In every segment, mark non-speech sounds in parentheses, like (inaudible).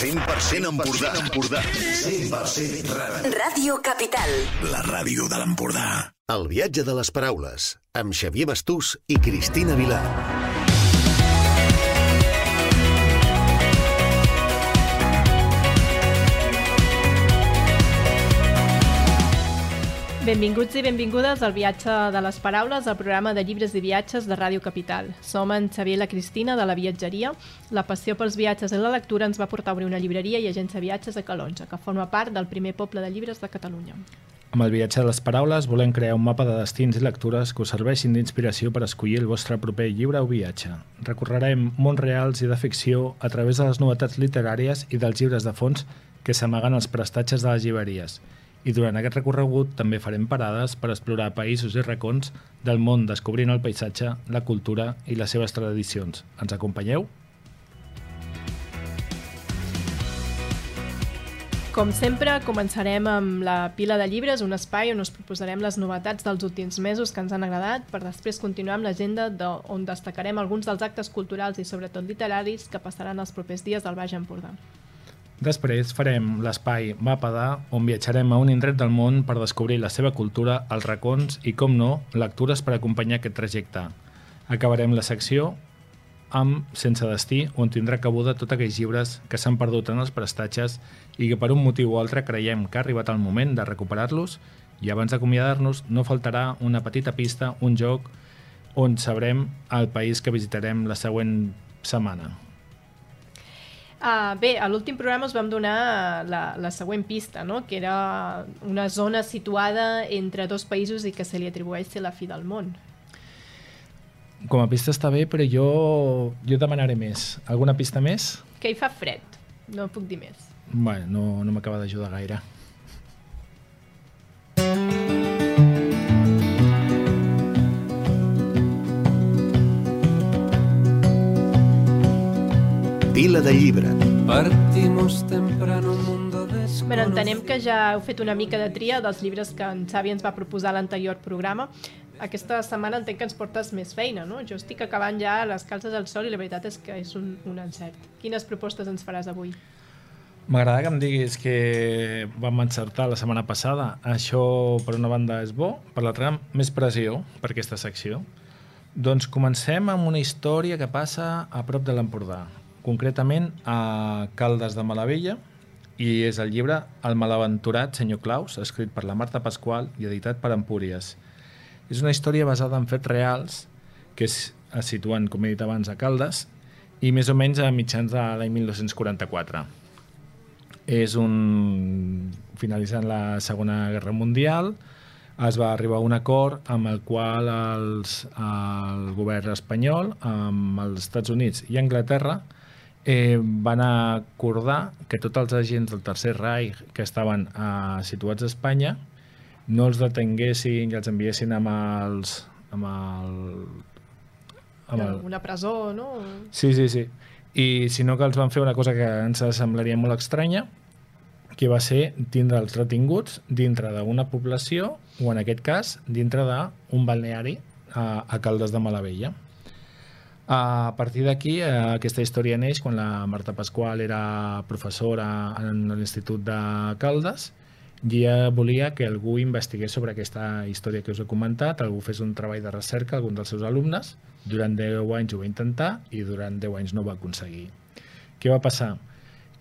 100% Empordà. Empordà. 100% Rara. Ràdio Capital. La ràdio de l'Empordà. El viatge de les paraules, amb Xavier Bastús i Cristina Vilar. Benvinguts i benvingudes al viatge de les paraules, al programa de llibres i viatges de Ràdio Capital. Som en Xavier i la Cristina de la viatgeria. La passió pels viatges i la lectura ens va portar a obrir una llibreria i agència de viatges a Calonja, que forma part del primer poble de llibres de Catalunya. Amb el viatge de les paraules volem crear un mapa de destins i lectures que us serveixin d'inspiració per escollir el vostre proper llibre o viatge. Recorrerem mons reals i de ficció a través de les novetats literàries i dels llibres de fons que s'amaguen als prestatges de les llibreries. I durant aquest recorregut també farem parades per explorar països i racons del món descobrint el paisatge, la cultura i les seves tradicions. Ens acompanyeu? Com sempre, començarem amb la pila de llibres, un espai on us proposarem les novetats dels últims mesos que ens han agradat, per després continuar amb l'agenda de, on destacarem alguns dels actes culturals i sobretot literaris que passaran els propers dies al Baix Empordà. Després farem l'espai Mapa d'A, on viatjarem a un indret del món per descobrir la seva cultura, els racons i, com no, lectures per acompanyar aquest trajecte. Acabarem la secció amb Sense destí, on tindrà cabuda tots aquells llibres que s'han perdut en els prestatges i que per un motiu o altre creiem que ha arribat el moment de recuperar-los i abans d'acomiadar-nos no faltarà una petita pista, un joc on sabrem el país que visitarem la següent setmana. Uh, bé, a l'últim programa us vam donar la, la següent pista, no? que era una zona situada entre dos països i que se li atribueix ser la fi del món. Com a pista està bé, però jo, jo demanaré més. Alguna pista més? Que hi fa fred, no puc dir més. Bé, no, no m'acaba d'ajudar gaire. Pila de llibre. Partimos temprano un mundo Bueno, entenem desconocido. que ja heu fet una mica de tria dels llibres que en Xavi ens va proposar l'anterior programa. Aquesta setmana entenc que ens portes més feina, no? Jo estic acabant ja les calces al sol i la veritat és que és un, un encert. Quines propostes ens faràs avui? M'agrada que em diguis que vam encertar la setmana passada. Això, per una banda, és bo, per l'altra, més pressió per aquesta secció. Doncs comencem amb una història que passa a prop de l'Empordà, concretament a Caldes de Malavella, i és el llibre El malaventurat senyor Claus, escrit per la Marta Pasqual i editat per Empúries. És una història basada en fets reals que es, situen, com he dit abans, a Caldes i més o menys a mitjans de l'any 1944 és un... finalitzant la Segona Guerra Mundial es va arribar a un acord amb el qual els, el govern espanyol amb els Estats Units i Anglaterra eh, van acordar que tots els agents del Tercer Reich que estaven eh, situats a Espanya no els detenguessin i els enviessin amb els amb el, amb el, Una presó, no? Sí, sí, sí. I sinó que els van fer una cosa que ens semblaria molt estranya, que va ser tindre'ls retinguts dintre d'una població, o en aquest cas, dintre d'un balneari a, a Caldes de Malavella. A partir d'aquí, eh, aquesta història neix quan la Marta Pasqual era professora en l'Institut de Caldes i ella volia que algú investigués sobre aquesta història que us he comentat, algú fes un treball de recerca, algun dels seus alumnes, durant 10 anys ho va intentar i durant 10 anys no ho va aconseguir. Què va passar?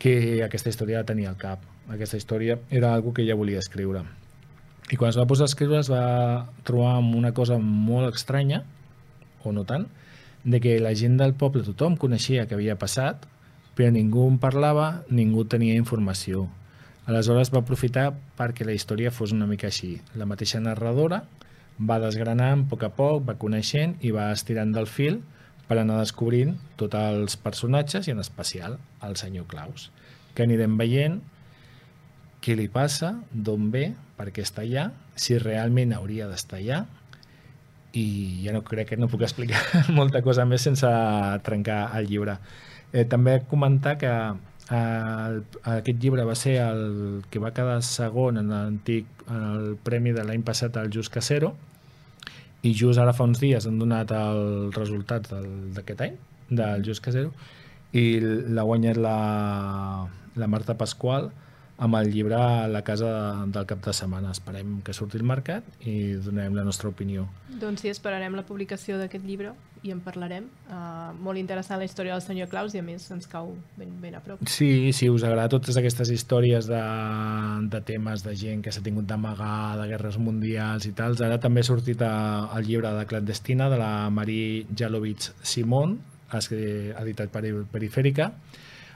Que aquesta història la tenia al cap. Aquesta història era algo que ella volia escriure. I quan es va posar a escriure es va trobar amb una cosa molt estranya, o no tant, de que la gent del poble, tothom coneixia que havia passat, però ningú en parlava, ningú tenia informació. Aleshores va aprofitar perquè la història fos una mica així. La mateixa narradora va desgranant a poc a poc, va coneixent i va estirant del fil per anar descobrint tots els personatges i en especial el senyor Claus, que anirem veient què li passa, d'on ve, per què està allà, si realment hauria d'estar allà, i ja no crec que no puc explicar (laughs) molta cosa més sense trencar el llibre. Eh, també comentar que el, aquest llibre va ser el que va quedar segon en l'antic en el premi de l'any passat al Just Casero i just ara fa uns dies han donat els resultats d'aquest any del Just Casero i l'ha guanyat la, la Marta Pasqual, amb el llibre a la casa del cap de setmana. Esperem que surti al mercat i donarem la nostra opinió. Doncs sí, esperarem la publicació d'aquest llibre i en parlarem. Uh, molt interessant la història del senyor Claus i a més ens cau ben, ben a prop. Sí, si us agrada totes aquestes històries de, de temes de gent que s'ha tingut d'amagar, de guerres mundials i tals, ara també ha sortit a, el llibre de Clandestina de la Marie Jalovich Simon, editat per Perifèrica,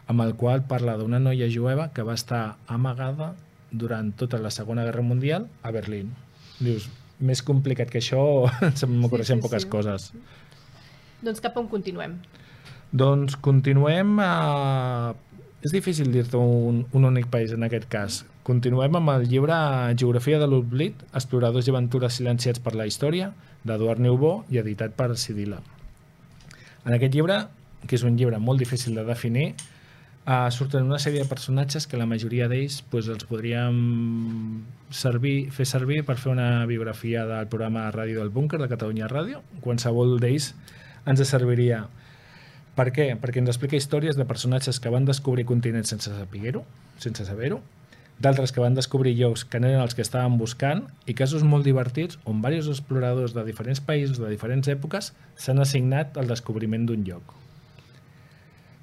amb el qual parla d'una noia jueva que va estar amagada durant tota la Segona Guerra Mundial a Berlín. Dius, més complicat que això, (laughs) se m'ocorreixen sí, poques sí. coses. Doncs cap on continuem? Doncs continuem a... És difícil dir-te un, un únic país en aquest cas. Continuem amb el llibre Geografia de l'Oblit, exploradors i aventures silenciats per la història, d'Eduard Neubó i editat per Sidila. En aquest llibre, que és un llibre molt difícil de definir, uh, surten una sèrie de personatges que la majoria d'ells pues, els podríem servir, fer servir per fer una biografia del programa de ràdio del Búnquer de Catalunya Ràdio. Qualsevol d'ells ens serviria. Per què? Perquè ens explica històries de personatges que van descobrir continents sense saber-ho, sense saber-ho, d'altres que van descobrir llocs que no eren els que estaven buscant i casos molt divertits on diversos exploradors de diferents països de diferents èpoques s'han assignat al descobriment d'un lloc.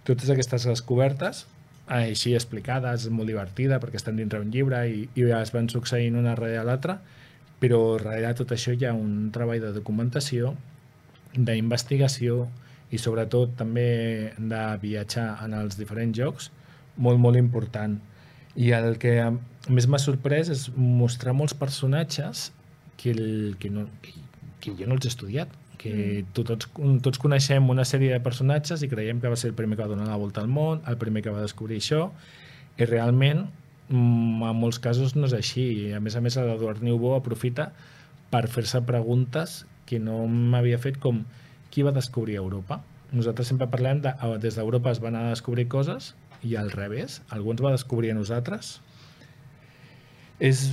Totes aquestes descobertes, així explicades, molt divertida perquè estan dintre un llibre i, i es van succeint una darrere l'altra, però darrere tot això hi ha un treball de documentació, d'investigació i sobretot també de viatjar en els diferents jocs molt, molt important. I el que més m'ha sorprès és mostrar molts personatges que, el, que, no, que, que jo no els he estudiat que mm. tots, tots coneixem una sèrie de personatges i creiem que va ser el primer que va donar la volta al món, el primer que va descobrir això, i realment mm, en molts casos no és així. I a més a més, l'Eduard Neubó aprofita per fer-se preguntes que no m'havia fet com qui va descobrir Europa? Nosaltres sempre parlem de ah, des d'Europa es van anar a descobrir coses i al revés, algú ens va descobrir a nosaltres. És,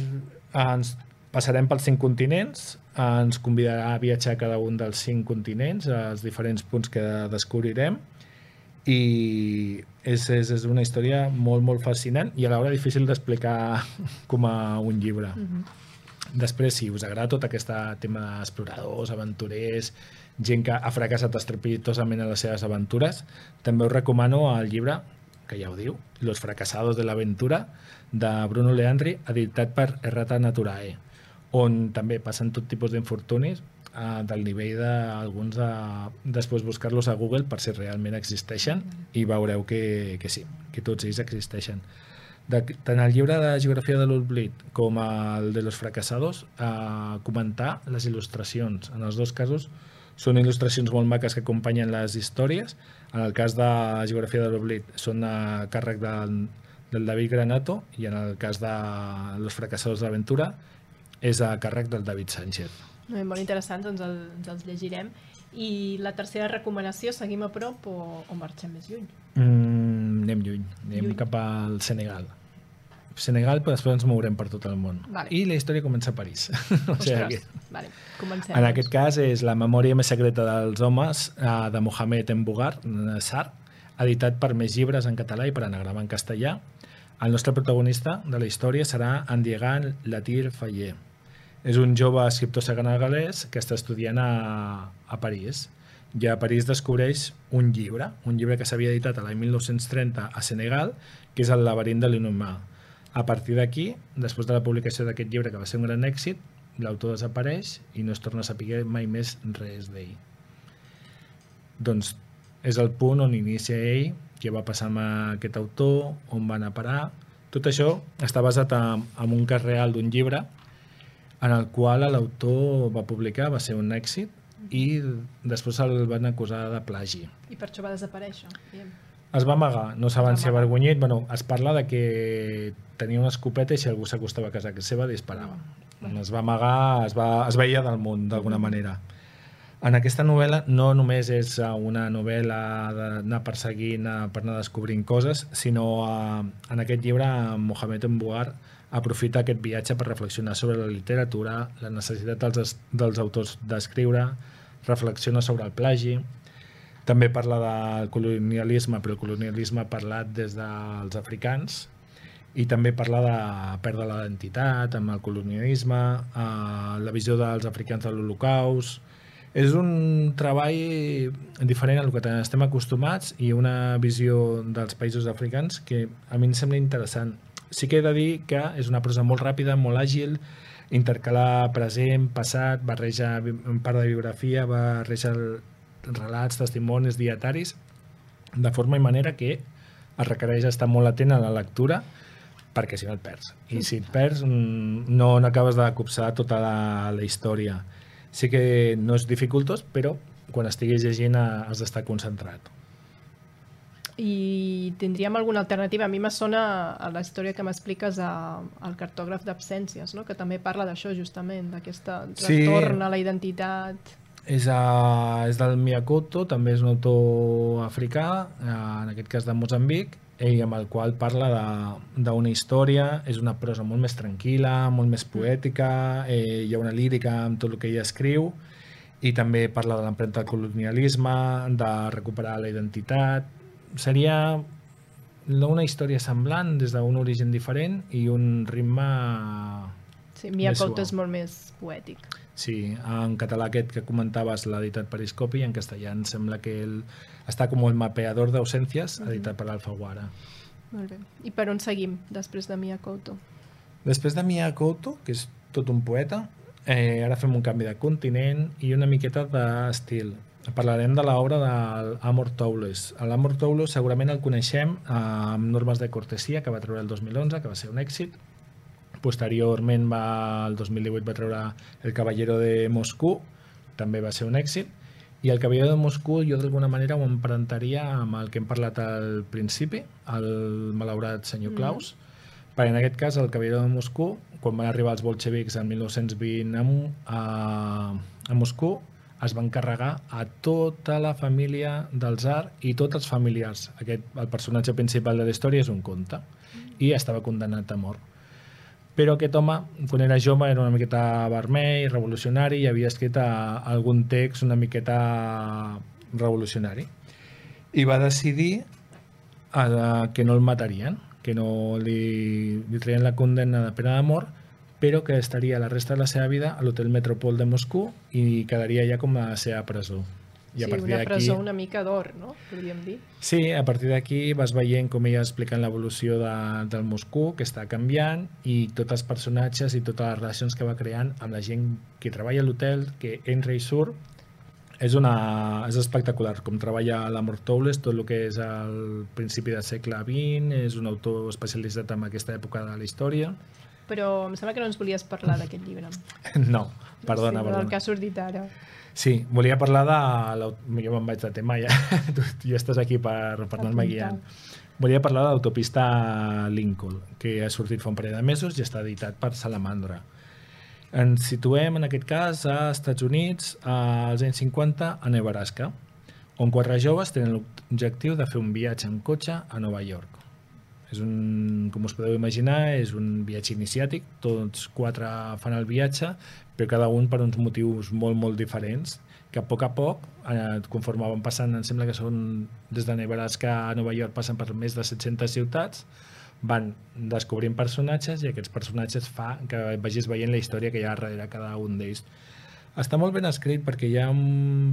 ens passarem pels cinc continents, ens convidarà a viatjar a cada un dels cinc continents, als diferents punts que descobrirem, i és, és, és una història molt, molt fascinant i alhora difícil d'explicar (laughs) com a un llibre. Mm -hmm. Després, si us agrada tot aquest tema d'exploradors, aventurers, gent que ha fracassat estrepitosament en les seves aventures, també us recomano el llibre, que ja ho diu, Los fracasados de l'aventura, de Bruno Leandri, editat per Errata Naturae, on també passen tot tipus d'infortunis eh, del nivell d'alguns de, després buscar-los a Google per si realment existeixen i veureu que, que sí, que tots ells existeixen de, tant el llibre de Geografia de l'Oblit com el de los fracassados a comentar les il·lustracions. En els dos casos són il·lustracions molt maques que acompanyen les històries. En el cas de Geografia de l'Oblit són a càrrec del, del David Granato i en el cas de los fracassados d'aventura és a càrrec del David Sánchez. Molt interessant, doncs el, ens els llegirem. I la tercera recomanació, seguim a prop o, o marxem més lluny? Mm, anem lluny, anem Lluny. cap al Senegal. Senegal, però després ens mourem per tot el món. Vale. I la història comença a París. (laughs) o sigui, que, vale, comencem. en aquest cas és la memòria més secreta dels homes eh, de Mohamed Mbougar Nassar, editat per més llibres en català i per anagrama en castellà. El nostre protagonista de la història serà Andiegan Latir Fayet. És un jove escriptor senegalès que està estudiant a, a París. I a París descobreix un llibre, un llibre que s'havia editat a l'any 1930 a Senegal, que és el laberint de l'Inhumà. A partir d'aquí, després de la publicació d'aquest llibre, que va ser un gran èxit, l'autor desapareix i no es torna a saber mai més res d'ell. Doncs és el punt on inicia ell, què va passar amb aquest autor, on va anar a parar... Tot això està basat en, en un cas real d'un llibre en el qual l'autor va publicar, va ser un èxit, i després el van acusar de plagi. I per això va desaparèixer. Diguem. Es va amagar, no ser amagar. avergonyit. Bueno, es parla de que tenia una escopeta i si algú s'acostava a casa que seva disparava. Es va amagar, es, va, es veia del món d'alguna manera. En aquesta novel·la no només és una novel·la d'anar perseguint per anar descobrint coses, sinó en aquest llibre Mohamed Mbougar aprofita aquest viatge per reflexionar sobre la literatura, la necessitat dels, dels autors d'escriure, reflexiona sobre el plagi, També parla del colonialisme, però el colonialisme parlat des dels africans, i també parla de perdre l'identitat amb el colonialisme, eh, la visió dels africans de l'Holocaust... És un treball diferent al que estem acostumats i una visió dels països africans que a mi em sembla interessant. Sí que he de dir que és una prosa molt ràpida, molt àgil, intercalar present, passat, barreja un part de biografia, barreja relats, testimonis, dietaris, de forma i manera que es requereix estar molt atent a la lectura perquè si no et perds. I si et perds mm, no n'acabes de copsar tota la, la història. Sí que no és dificultós, però quan estiguis llegint eh, has d'estar concentrat. I tindríem alguna alternativa? A mi me sona a la història que m'expliques al cartògraf d'absències, no? que també parla d'això justament, d'aquest Sí. retorn a la identitat. És, a, és del Miyakoto, també és un autor africà, eh, en aquest cas de Mozambic, i amb el qual parla d'una història, és una prosa molt més tranquil·la, molt més poètica, eh, hi ha una lírica amb tot el que ell escriu, i també parla de l'empremta del colonialisme, de recuperar la identitat. Seria una història semblant des d'un origen diferent i un ritme Sí, Miyakoto suau. és molt més poètic. Sí, en català aquest que comentaves l'ha editat per Iscopi i en castellà em sembla que ell està com el mapeador d'ausències editat per Alfaguara. Molt bé. I per on seguim després de Miyakoto? Després de Mia Couto, que és tot un poeta, eh, ara fem un canvi de continent i una miqueta d'estil. Parlarem de l'obra d'Amor Towles. L'Amor Towles segurament el coneixem eh, amb Normes de Cortesia, que va treure el 2011, que va ser un èxit. Posteriorment, va, el 2018 va treure El Caballero de Moscou, també va ser un èxit. I el Caballero de Moscou jo d'alguna manera ho emparentaria amb el que hem parlat al principi, el malaurat senyor Claus, perquè en aquest cas el Caballero de Moscou, quan van arribar els bolxevics en 1920 a, a, a Moscou, es van carregar a tota la família del zar i tots els familiars. Aquest, el personatge principal de la història és un conte i estava condemnat a mort. Però aquest home, quan era jove, era una miqueta vermell, revolucionari, i havia escrit a, algun text una miqueta revolucionari. I va decidir eh, que no el matarien, que no li, li traien la condemna de pena de mort, però que estaria la resta de la seva vida a l'Hotel Metropol de Moscou i quedaria ja com a la seva presó. I a sí, una presó una mica d'or, no? Podríem dir. Sí, a partir d'aquí vas veient com ella explicant l'evolució de, del Moscou, que està canviant, i tots els personatges i totes les relacions que va creant amb la gent que treballa a l'hotel, que entra i surt, és, una, és espectacular, com treballa l'Amor Towles, tot el que és el principi del segle XX, és un autor especialitzat en aquesta època de la història. Però em sembla que no ens volies parlar d'aquest llibre. (laughs) No, perdona, sí, perdona. Del que ha sortit ara. Sí, volia parlar de... Jo me'n vaig de tema ja. (laughs) tu, tu ja estàs aquí per, per anar-me guiant. Volia parlar de l'autopista Lincoln, que ha sortit fa un parell de mesos i està editat per Salamandra. Ens situem, en aquest cas, a Estats Units, als anys 50, a Nebraska, on quatre joves tenen l'objectiu de fer un viatge en cotxe a Nova York. És un, com us podeu imaginar, és un viatge iniciàtic, tots quatre fan el viatge, però cada un per uns motius molt, molt diferents, que a poc a poc, eh, conforme van passant, em sembla que són des de Nebraska a Nova York, passen per més de 700 ciutats, van descobrint personatges i aquests personatges fa que vagis veient la història que hi ha darrere cada un d'ells. Està molt ben escrit perquè hi ha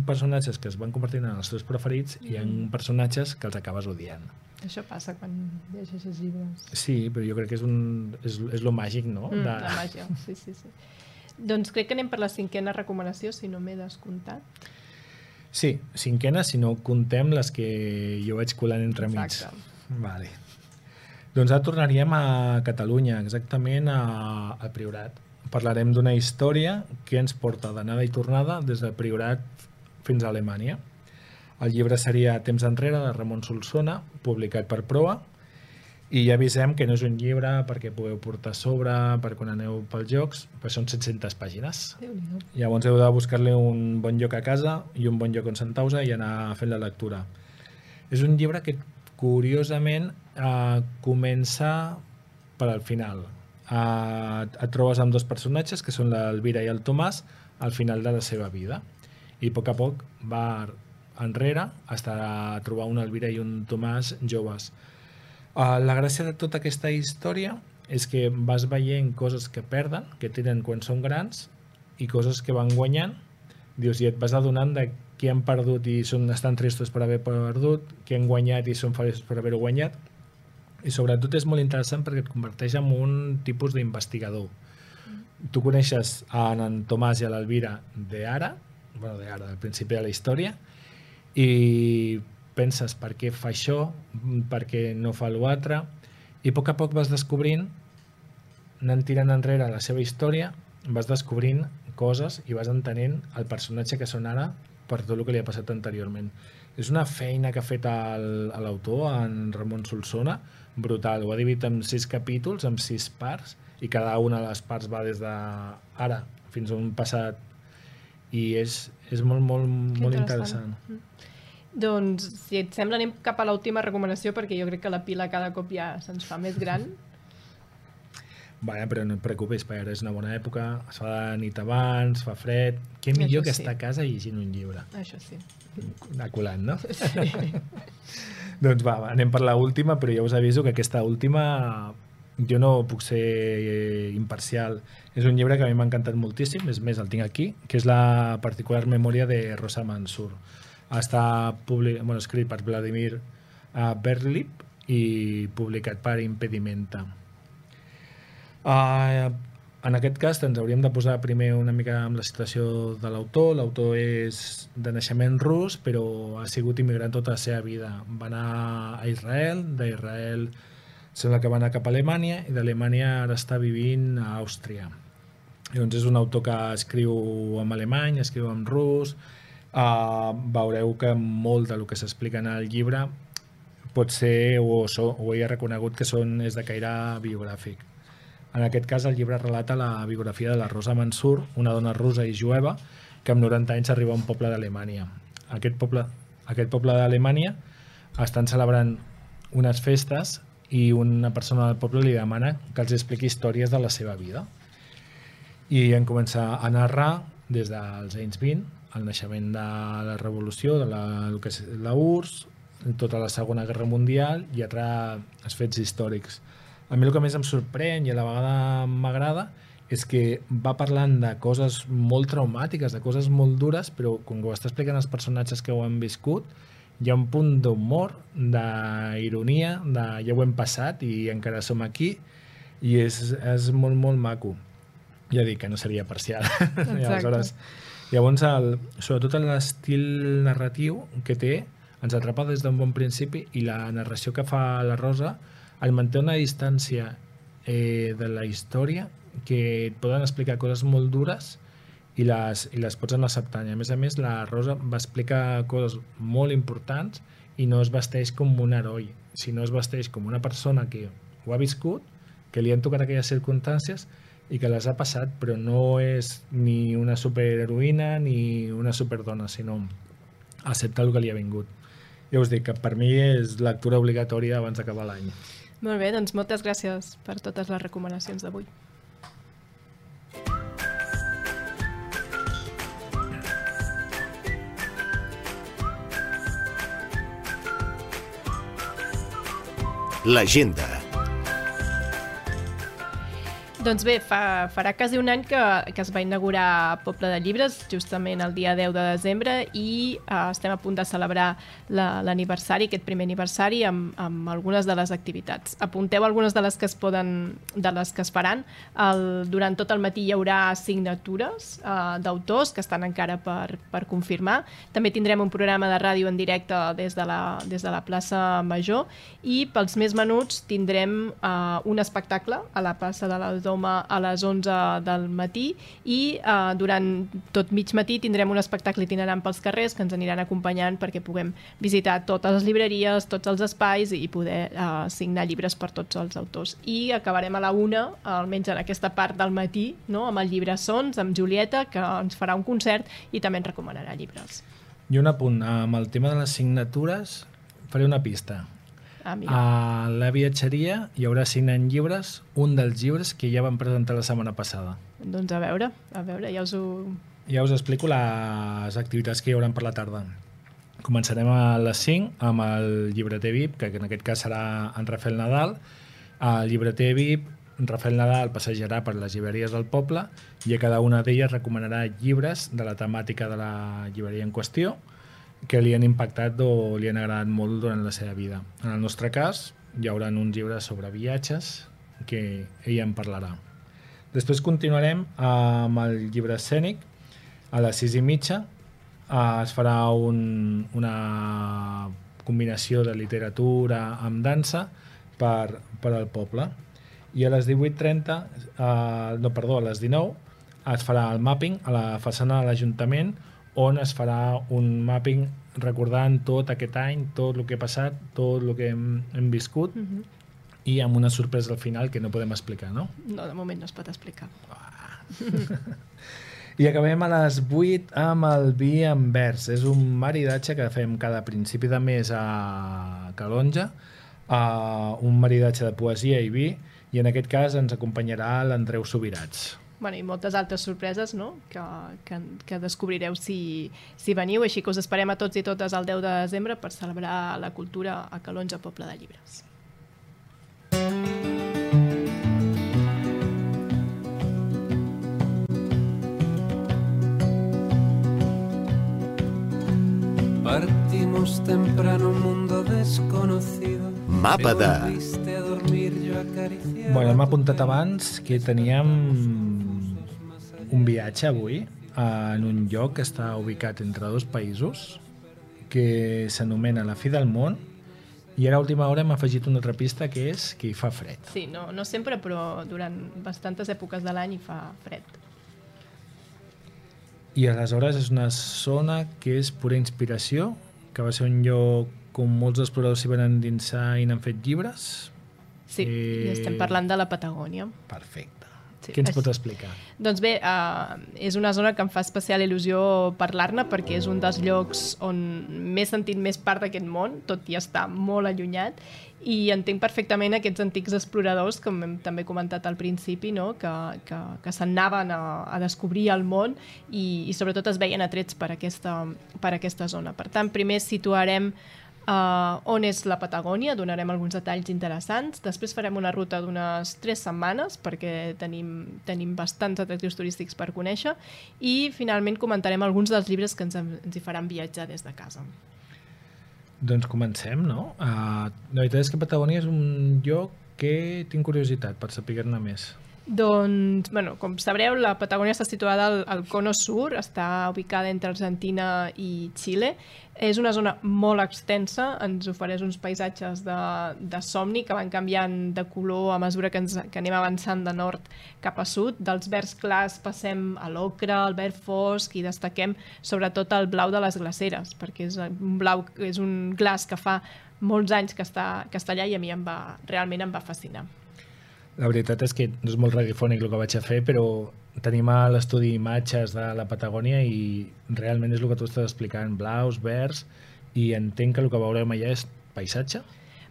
personatges que es van convertint en els teus preferits i hi ha personatges que els acabes odiant. Això passa quan llegeixes llibres. Sí, però jo crec que és, un, és, és lo màgic, no? Mm, La màgia, sí, sí, sí. Doncs crec que anem per la cinquena recomanació, si no m'he descomptat. Sí, cinquena, si no contem les que jo vaig colant entre mig. Exacte. Vale. Doncs ara tornaríem a Catalunya, exactament a, a Priorat. Parlarem d'una història que ens porta d'anada i tornada des del Priorat fins a Alemanya. El llibre seria Temps enrere, de Ramon Solsona, publicat per Proa, i ja avisem que no és un llibre perquè pugueu portar a sobre, per quan aneu pels jocs, però són 700 pàgines. Llavors heu de buscar-li un bon lloc a casa i un bon lloc on sentar-vos i anar fent la lectura. És un llibre que, curiosament, eh, comença per al final. Eh, et trobes amb dos personatges, que són l'Elvira i el Tomàs, al final de la seva vida. I a poc a poc va enrere hasta trobar una Elvira i un Tomàs joves. Uh, la gràcia de tota aquesta història és que vas veient coses que perden, que tenen quan són grans, i coses que van guanyant, dius, i et vas adonant de qui han perdut i són, estan tristos per haver perdut, qui han guanyat i són feliços per haver-ho guanyat, i sobretot és molt interessant perquè et converteix en un tipus d'investigador. Tu coneixes a en Tomàs i a l'Elvira d'ara, bueno, d'ara, al principi de la història, i penses per què fa això, per què no fa l'altre, i a poc a poc vas descobrint, anant tirant enrere la seva història, vas descobrint coses i vas entenent el personatge que són ara per tot el que li ha passat anteriorment. És una feina que ha fet l'autor, en Ramon Solsona, brutal. Ho ha dividit en sis capítols, en sis parts, i cada una de les parts va des de ara fins a un passat i és, és molt, molt, molt interessant. Doncs, si et sembla, anem cap a l'última recomanació, perquè jo crec que la pila cada cop ja se'ns fa més gran. (laughs) Vale, però no et preocupis, perquè ara és una bona època, es fa de nit abans, fa fred... Què Això millor que sí. estar a casa llegint un llibre? Això sí. Anar colant, no? (laughs) doncs va, va, anem per la última, però ja us aviso que aquesta última jo no puc ser eh, imparcial. És un llibre que a mi m'ha encantat moltíssim, és més, el tinc aquí, que és la particular memòria de Rosa Mansur. Està publi... bueno, escrit per Vladimir uh, Berlip i publicat per Impedimenta. Uh, en aquest cas ens hauríem de posar primer una mica amb la situació de l'autor. L'autor és de naixement rus, però ha sigut immigrant tota la seva vida. Va anar a Israel, d'Israel sembla que va anar cap a Alemanya i d'Alemanya ara està vivint a Àustria. Llavors és un autor que escriu en alemany, escriu en rus, uh, veureu que molt del que s'explica en el llibre pot ser, o, so, o he reconegut que són, és de caire biogràfic. En aquest cas, el llibre relata la biografia de la Rosa Mansur, una dona russa i jueva que amb 90 anys arriba a un poble d'Alemanya. Aquest poble, aquest poble d'Alemanya estan celebrant unes festes i una persona del poble li demana que els expliqui històries de la seva vida. I en comença a narrar des dels anys 20 el naixement de la revolució, de la, el que és la URSS, tota la Segona Guerra Mundial i altres fets històrics. A mi el que més em sorprèn i a la vegada m'agrada és que va parlant de coses molt traumàtiques, de coses molt dures, però com que ho està explicant els personatges que ho han viscut, hi ha un punt d'humor, d'ironia, de ja ho hem passat i encara som aquí, i és, és molt, molt maco. Ja dic que no seria parcial. (laughs) I aleshores, llavors, el, sobretot l'estil narratiu que té ens atrapa des d'un bon principi i la narració que fa la Rosa el manté una distància eh, de la història que et poden explicar coses molt dures i les, i les pots anar acceptant. I a més a més, la Rosa va explicar coses molt importants i no es vesteix com un heroi, sinó es vesteix com una persona que ho ha viscut, que li han tocat aquelles circumstàncies i que les ha passat, però no és ni una superheroïna ni una superdona, sinó accepta el que li ha vingut. Ja us dic que per mi és lectura obligatòria abans d'acabar l'any. Molt bé, doncs moltes gràcies per totes les recomanacions d'avui. L'agenda. Doncs bé, fa, farà quasi un any que, que es va inaugurar Poble de Llibres, justament el dia 10 de desembre, i eh, estem a punt de celebrar la- l'aniversari, aquest primer aniversari, amb, amb algunes de les activitats. Apunteu algunes de les que es poden, de les que es faran. El, durant tot el matí hi haurà signatures eh, d'autors que estan encara per, per confirmar. També tindrem un programa de ràdio en directe des de la, des de la plaça Major i pels més menuts tindrem eh, un espectacle a la plaça de la Doma a les 11 del matí i eh, durant tot mig matí tindrem un espectacle itinerant pels carrers que ens aniran acompanyant perquè puguem visitar totes les llibreries, tots els espais i poder eh, signar llibres per tots els autors. I acabarem a la una, almenys en aquesta part del matí, no? amb el llibre Sons, amb Julieta, que ens farà un concert i també ens recomanarà llibres. I un apunt, amb el tema de les signatures faré una pista. Ah, mira. A la viatgeria hi haurà signant llibres, un dels llibres que ja vam presentar la setmana passada. Doncs a veure, a veure, ja us ho... Ja us explico les activitats que hi haurà per la tarda. Començarem a les 5 amb el llibreter VIP, que en aquest cas serà en Rafael Nadal. El llibreter VIP, Rafael Nadal, passejarà per les llibreries del poble i a cada una d'elles recomanarà llibres de la temàtica de la llibreria en qüestió que li han impactat o li han agradat molt durant la seva vida. En el nostre cas, hi haurà uns llibres sobre viatges que ella en parlarà. Després continuarem amb el llibre escènic. A les sis i mitja eh, es farà un, una combinació de literatura amb dansa per, per al poble. I a les 18.30, eh, no, perdó, a les 19, es farà el mapping a la façana de l'Ajuntament on es farà un mapping recordant tot aquest any, tot el que ha passat, tot el que hem, hem viscut Mm -hmm. i amb una sorpresa al final que no podem explicar, no? No, de moment no es pot explicar. (laughs) I acabem a les 8 amb el vi en vers. És un maridatge que fem cada principi de mes a Calonja, uh, un maridatge de poesia i vi, i en aquest cas ens acompanyarà l'Andreu Subirats. Bueno, i moltes altres sorpreses no? que, que, que descobrireu si, si veniu, així que us esperem a tots i totes el 10 de desembre per celebrar la cultura a Calonja, Poble de Llibres. Partimos temprano un mundo desconocido. Mapa de... Bueno, hem apuntat abans que teníem un viatge avui en un lloc que està ubicat entre dos països que s'anomena la fi del món i ara a última hora hem afegit una altra pista que és que hi fa fred. Sí, no, no sempre, però durant bastantes èpoques de l'any hi fa fred. I aleshores és una zona que és pura inspiració, que va ser un lloc on molts exploradors s'hi van endinsar i n'han fet llibres. Sí, Eh, i estem parlant de la Patagònia. Perfecte. Sí, Què ens és- pot explicar? Doncs bé, uh, és una zona que em fa especial il·lusió parlar-ne perquè és un dels llocs on m'he sentit més part d'aquest món, tot i estar molt allunyat, i entenc perfectament aquests antics exploradors, com hem també comentat al principi, no? que, que, que s'anaven a, a descobrir el món i, i sobretot es veien atrets per aquesta, per aquesta zona. Per tant, primer situarem uh, on és la Patagònia, donarem alguns detalls interessants, després farem una ruta d'unes tres setmanes perquè tenim, tenim bastants atractius turístics per conèixer i finalment comentarem alguns dels llibres que ens, ens hi faran viatjar des de casa. Doncs comencem, no? Uh, la veritat és que Patagònia és un lloc que tinc curiositat per saber-ne més. Doncs, bueno, com sabreu, la Patagònia està situada al, al Cono Sur, està ubicada entre Argentina i Xile. És una zona molt extensa, ens ofereix uns paisatges de, de somni que van canviant de color a mesura que, ens, que anem avançant de nord cap a sud. Dels verds clars passem a l'ocre, al verd fosc i destaquem sobretot el blau de les glaceres, perquè és un blau, és un glaç que fa molts anys que està, que està allà i a mi em va, realment em va fascinar. La veritat és que no és molt radiofònic el que vaig a fer, però tenim a l'estudi imatges de la Patagònia i realment és el que tu estàs explicant, blaus, verds, i entenc que el que veurem allà és paisatge.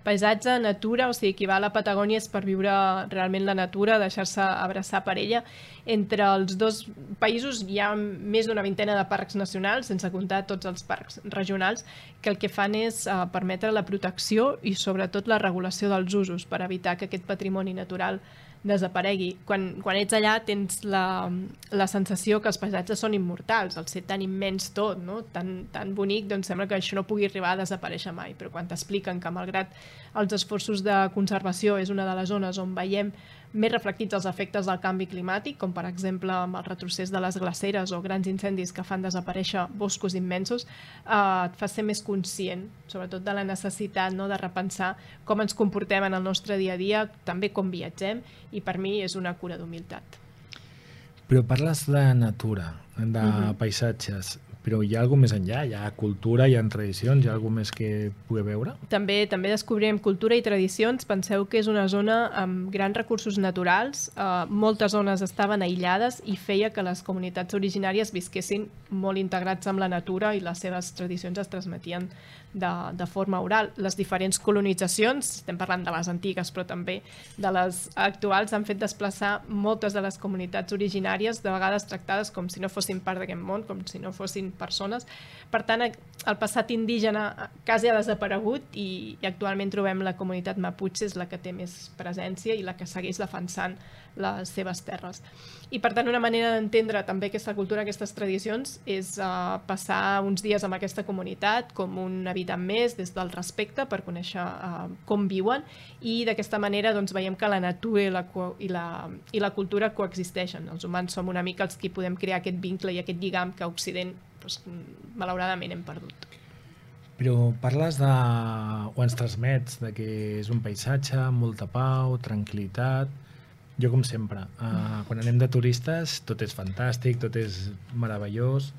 Paisatge, natura, o sigui, qui va a la Patagònia és per viure realment la natura, deixar-se abraçar per ella. Entre els dos països hi ha més d'una vintena de parcs nacionals, sense comptar tots els parcs regionals, que el que fan és uh, permetre la protecció i sobretot la regulació dels usos per evitar que aquest patrimoni natural desaparegui. Quan, quan ets allà tens la, la sensació que els paisatges són immortals, el ser tan immens tot, no? tan, tan bonic, doncs sembla que això no pugui arribar a desaparèixer mai, però quan t'expliquen que malgrat els esforços de conservació és una de les zones on veiem més reflectits els efectes del canvi climàtic, com per exemple amb el retrocés de les glaceres o grans incendis que fan desaparèixer boscos immensos, eh, et fa ser més conscient, sobretot de la necessitat no, de repensar com ens comportem en el nostre dia a dia, també com viatgem, i per mi és una cura d'humilitat. Però parles de natura, de uh -huh. paisatges, però hi ha alguna més enllà? Hi ha cultura, hi ha tradicions, hi ha alguna més que pugui veure? També també descobrirem cultura i tradicions. Penseu que és una zona amb grans recursos naturals. Uh, moltes zones estaven aïllades i feia que les comunitats originàries visquessin molt integrats amb la natura i les seves tradicions es transmetien de, de forma oral. Les diferents colonitzacions, estem parlant de les antigues però també de les actuals, han fet desplaçar moltes de les comunitats originàries, de vegades tractades com si no fossin part d'aquest món, com si no fossin persones. Per tant, el passat indígena quasi ha desaparegut i, i actualment trobem la comunitat Mapuche és la que té més presència i la que segueix defensant les seves terres. I per tant una manera d'entendre també aquesta cultura, aquestes tradicions és uh, passar uns dies amb aquesta comunitat com un habitant més des del respecte per conèixer uh, com viuen i d'aquesta manera doncs, veiem que la natura i la, i, la, i la cultura coexisteixen. Els humans som una mica els que podem crear aquest vincle i aquest lligam que a Occident doncs, malauradament hem perdut. Però parles de... o ens transmets de que és un paisatge molta pau, tranquil·litat, jo, com sempre, uh, quan anem de turistes, tot és fantàstic, tot és meravellós,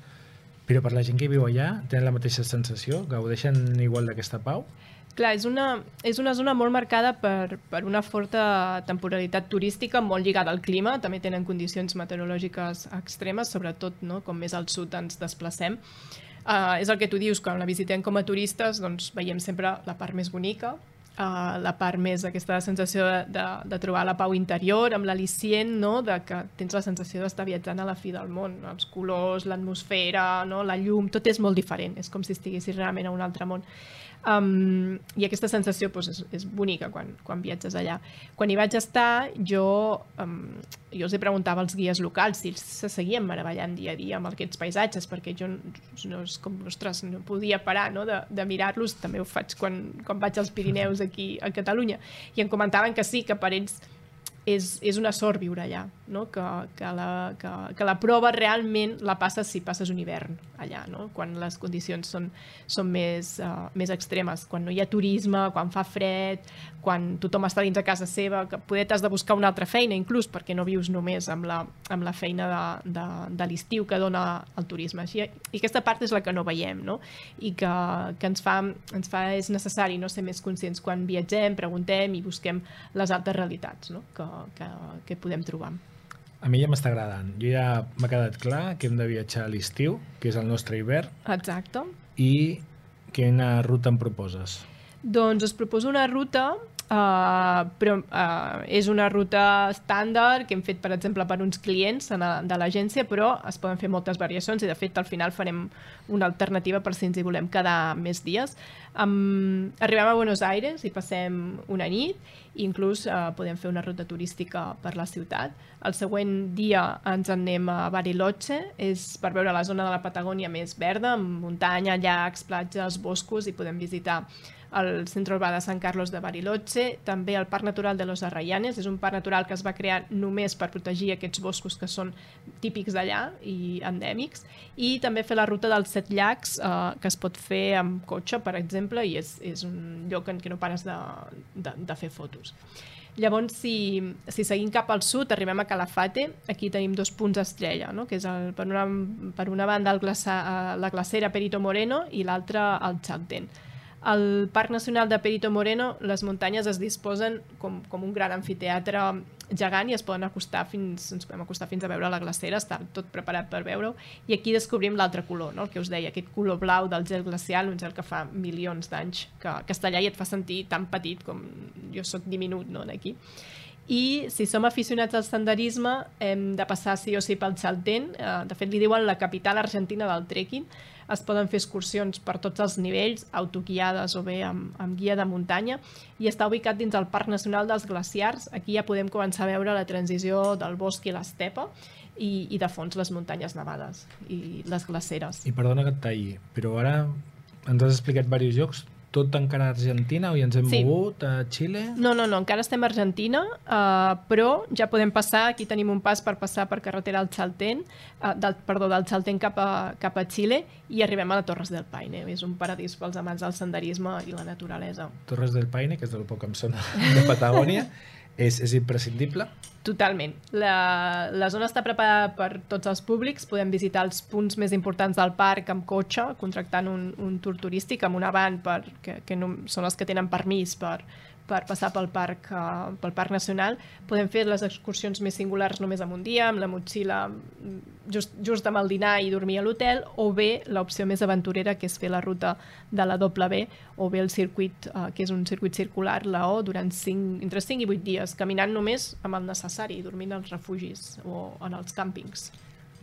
però per la gent que viu allà, tenen la mateixa sensació? Gaudeixen igual d'aquesta pau? Clar, és una, és una zona molt marcada per, per una forta temporalitat turística molt lligada al clima, també tenen condicions meteorològiques extremes, sobretot no, com més al sud ens desplacem. Uh, és el que tu dius, quan la visitem com a turistes doncs veiem sempre la part més bonica, uh, la part més aquesta sensació de, de, de trobar la pau interior, amb l'al·licient no? de que tens la sensació d'estar viatjant a la fi del món, els colors, l'atmosfera, no? la llum, tot és molt diferent, és com si estiguessis realment a un altre món. Um, I aquesta sensació pues, és, és bonica quan, quan viatges allà. Quan hi vaig estar, jo, um, jo els hi preguntava als guies locals si ells se seguien meravellant dia a dia amb aquests paisatges, perquè jo no és com, ostres, no podia parar no, de, de mirar-los, també ho faig quan, quan vaig als Pirineus (laughs) aquí a Catalunya, i em comentaven que sí, que per ells és, és una sort viure allà, no? que, que, la, que, que la prova realment la passes si passes un hivern allà, no? quan les condicions són, són més, uh, més extremes, quan no hi ha turisme, quan fa fred, quan tothom està dins de casa seva, que poder t'has de buscar una altra feina inclús perquè no vius només amb la, amb la feina de, de, de l'estiu que dona el turisme. Així, I aquesta part és la que no veiem no? i que, que ens, fa, ens fa és necessari no ser més conscients quan viatgem, preguntem i busquem les altres realitats no? que, que, que podem trobar. A mi ja m'està agradant. Jo ja m'ha quedat clar que hem de viatjar a l'estiu, que és el nostre hivern. Exacte. I quina ruta em proposes? Doncs us proposo una ruta Uh, però uh, és una ruta estàndard que hem fet, per exemple, per uns clients de l'agència, però es poden fer moltes variacions i, de fet, al final farem una alternativa per si ens hi volem quedar més dies. Um, arribem a Buenos Aires i passem una nit i inclús uh, podem fer una ruta turística per la ciutat. El següent dia ens en anem a Bariloche, és per veure la zona de la Patagònia més verda, amb muntanya, llacs, platges, boscos i podem visitar el Centre Urbà de Sant Carlos de Bariloche, també el Parc Natural de los Arrayanes, és un parc natural que es va crear només per protegir aquests boscos que són típics d'allà i endèmics, i també fer la ruta dels Set Llacs, eh, que es pot fer amb cotxe, per exemple, i és, és un lloc en què no pares de, de, de fer fotos. Llavors, si, si seguim cap al sud, arribem a Calafate, aquí tenim dos punts estrella, no? que és el, per, una, per una banda el glaça, eh, la glacera Perito Moreno i l'altra el Chaltén. Al Parc Nacional de Perito Moreno les muntanyes es disposen com, com un gran anfiteatre gegant i es poden acostar fins, ens podem acostar fins a veure la glacera, està tot preparat per veure-ho, i aquí descobrim l'altre color, no? el que us deia, aquest color blau del gel glacial, un gel que fa milions d'anys que, que està allà i et fa sentir tan petit com jo sóc diminut no, aquí. I si som aficionats al senderisme hem de passar sí o sí pel Chaltén, eh, de fet li diuen la capital argentina del trekking, es poden fer excursions per tots els nivells, autoguiades o bé amb, amb guia de muntanya, i està ubicat dins el Parc Nacional dels Glaciars. Aquí ja podem començar a veure la transició del bosc i l'estepa, i, i de fons les muntanyes nevades i les glaceres. I perdona que et talli, però ara ens has explicat diversos llocs tot encara a Argentina o hi ens hem sí. mogut a Xile? No, no, no, encara estem a Argentina, uh, però ja podem passar, aquí tenim un pas per passar per carretera al Chaltén, uh, del, perdó, del Chaltén cap a, cap a Xile i arribem a la Torres del Paine. És un paradís pels amants del senderisme i la naturalesa. Torres del Paine, que és del poc que em sona de Patagònia, (laughs) és, és imprescindible? Totalment. La, la zona està preparada per tots els públics. Podem visitar els punts més importants del parc amb cotxe, contractant un, un tour turístic amb una van per, que, que no, són els que tenen permís per, per passar pel parc, uh, pel parc nacional. Podem fer les excursions més singulars només amb un dia, amb la motxilla mm, just, just amb el dinar i dormir a l'hotel, o bé l'opció més aventurera, que és fer la ruta de la W, o bé el circuit, uh, que és un circuit circular, la O, durant 5, entre 5 i 8 dies, caminant només amb el necessari, dormint als refugis o en els càmpings.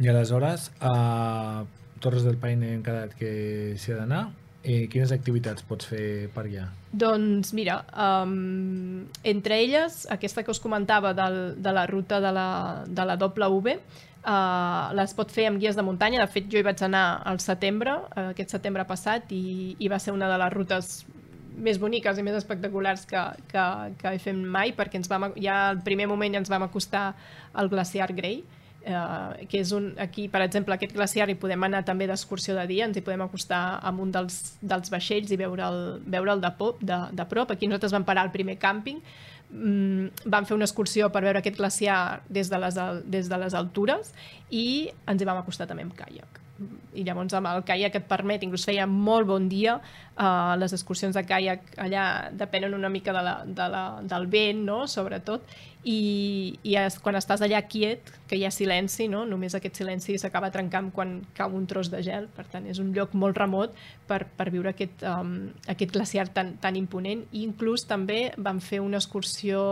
I aleshores, a Torres del Paine hem quedat que s'hi ha d'anar. I quines activitats pots fer per allà? Doncs mira, um, entre elles, aquesta que us comentava del, de la ruta de la, de la W, uh, les pot fer amb guies de muntanya. De fet, jo hi vaig anar al setembre, uh, aquest setembre passat, i, i va ser una de les rutes més boniques i més espectaculars que, que, que fet mai, perquè ens vam, ja al primer moment ja ens vam acostar al glaciar Grey, eh, que és un, aquí, per exemple, aquest glaciar hi podem anar també d'excursió de dia, ens hi podem acostar amb un dels, dels vaixells i veure'l veure de, pop, de, de prop. Aquí nosaltres vam parar al primer càmping, mm, vam fer una excursió per veure aquest glaciar des de les, des de les altures i ens hi vam acostar també amb caiac i llavors amb el caiac et permet, inclús feia molt bon dia, uh, les excursions de caiac allà depenen una mica de la, de la, del vent, no?, sobretot, i, i es, quan estàs allà quiet, que hi ha silenci, no? només aquest silenci s'acaba trencant quan cau un tros de gel, per tant és un lloc molt remot per, per viure aquest, um, aquest glaciar tan, tan imponent i inclús també vam fer una excursió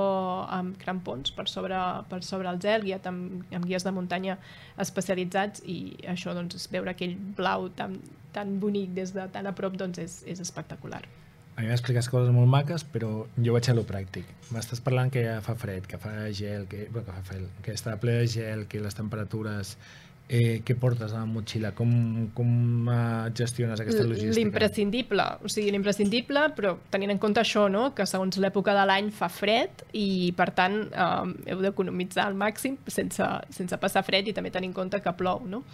amb crampons per sobre, per sobre el gel, guiat amb, amb guies de muntanya especialitzats i això, doncs, veure aquell blau tan, tan bonic des de tan a prop doncs és, és espectacular. A mi m'expliques coses molt maques, però jo vaig a lo pràctic. M'estàs parlant que ja fa fred, que fa gel, que, bueno, que, fa fred, que està ple de gel, que les temperatures... Eh, què portes a la motxilla? Com, com gestiones aquesta logística? L'imprescindible, o sigui, l'imprescindible, però tenint en compte això, no? que segons l'època de l'any fa fred i, per tant, eh, heu d'economitzar al màxim sense, sense passar fred i també tenir en compte que plou. No?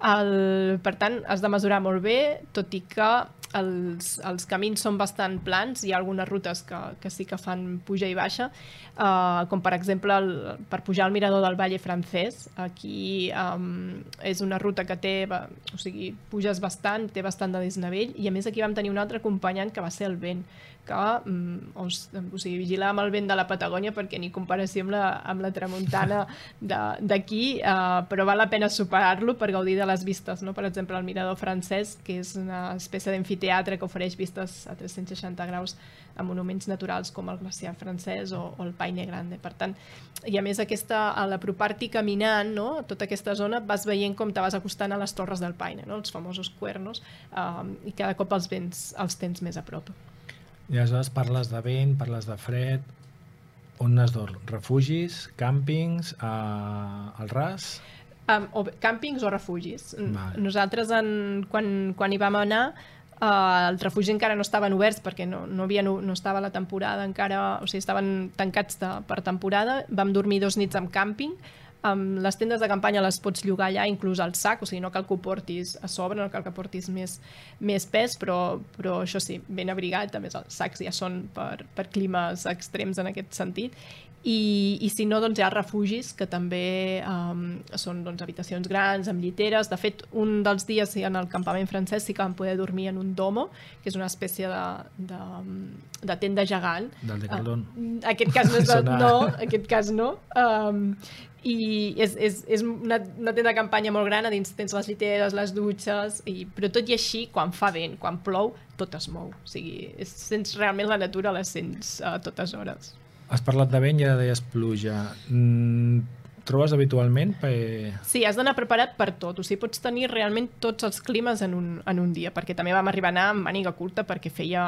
El, per tant, has de mesurar molt bé, tot i que els, els camins són bastant plans, hi ha algunes rutes que, que sí que fan puja i baixa, uh, com per exemple el, per pujar al mirador del Valle Francès, aquí um, és una ruta que té, o sigui, puges bastant, té bastant de desnivell, i a més aquí vam tenir un altre acompanyant que va ser el vent, que mm, o, o sigui, vigilar amb el vent de la Patagònia perquè ni comparació amb la, amb la tramuntana (laughs) d'aquí, uh, però val la pena superar-lo per gaudir de les vistes. No? Per exemple, el Mirador francès, que és una espècie d'amfiteatre que ofereix vistes a 360 graus a monuments naturals com el glaciar francès o, o el Paine Grande. Per tant, i a més aquesta, a l'apropar-t'hi caminant, no? tota aquesta zona, vas veient com te vas acostant a les torres del Paine, no? els famosos cuernos, um, i cada cop els vents els tens més a prop. I aleshores parles de vent, parles de fred, on has dorm? Refugis, càmpings, uh, al ras? Um, o càmpings o refugis. Vale. Nosaltres, en, quan, quan hi vam anar, uh, els refugis encara no estaven oberts perquè no, no, havia, no, no estava la temporada encara, o sigui, estaven tancats de, per temporada. Vam dormir dos nits en càmping, Um, les tendes de campanya les pots llogar allà, inclús al sac, o sigui, no cal que ho portis a sobre, no cal que portis més, més pes, però, però això sí, ben abrigat, a més els sacs ja són per, per climes extrems en aquest sentit, i, i si no, doncs hi ha refugis que també um, són doncs, habitacions grans, amb lliteres. De fet, un dels dies en el campament francès sí que vam poder dormir en un domo, que és una espècie de, de, de tenda gegant. Del Decathlon. Uh, aquest cas no és (laughs) de, no, aquest cas no. Um, i és, és, és una, una tenda de campanya molt gran, a dins tens les lliteres, les dutxes, i, però tot i així, quan fa vent, quan plou, tot es mou. O sigui, és, sents realment la natura, la sents a totes hores. Has parlat de vent i ara deies pluja. Mm, trobes habitualment? Per... Sí, has d'anar preparat per tot. O sigui, pots tenir realment tots els climes en un, en un dia, perquè també vam arribar a anar amb màniga curta perquè feia,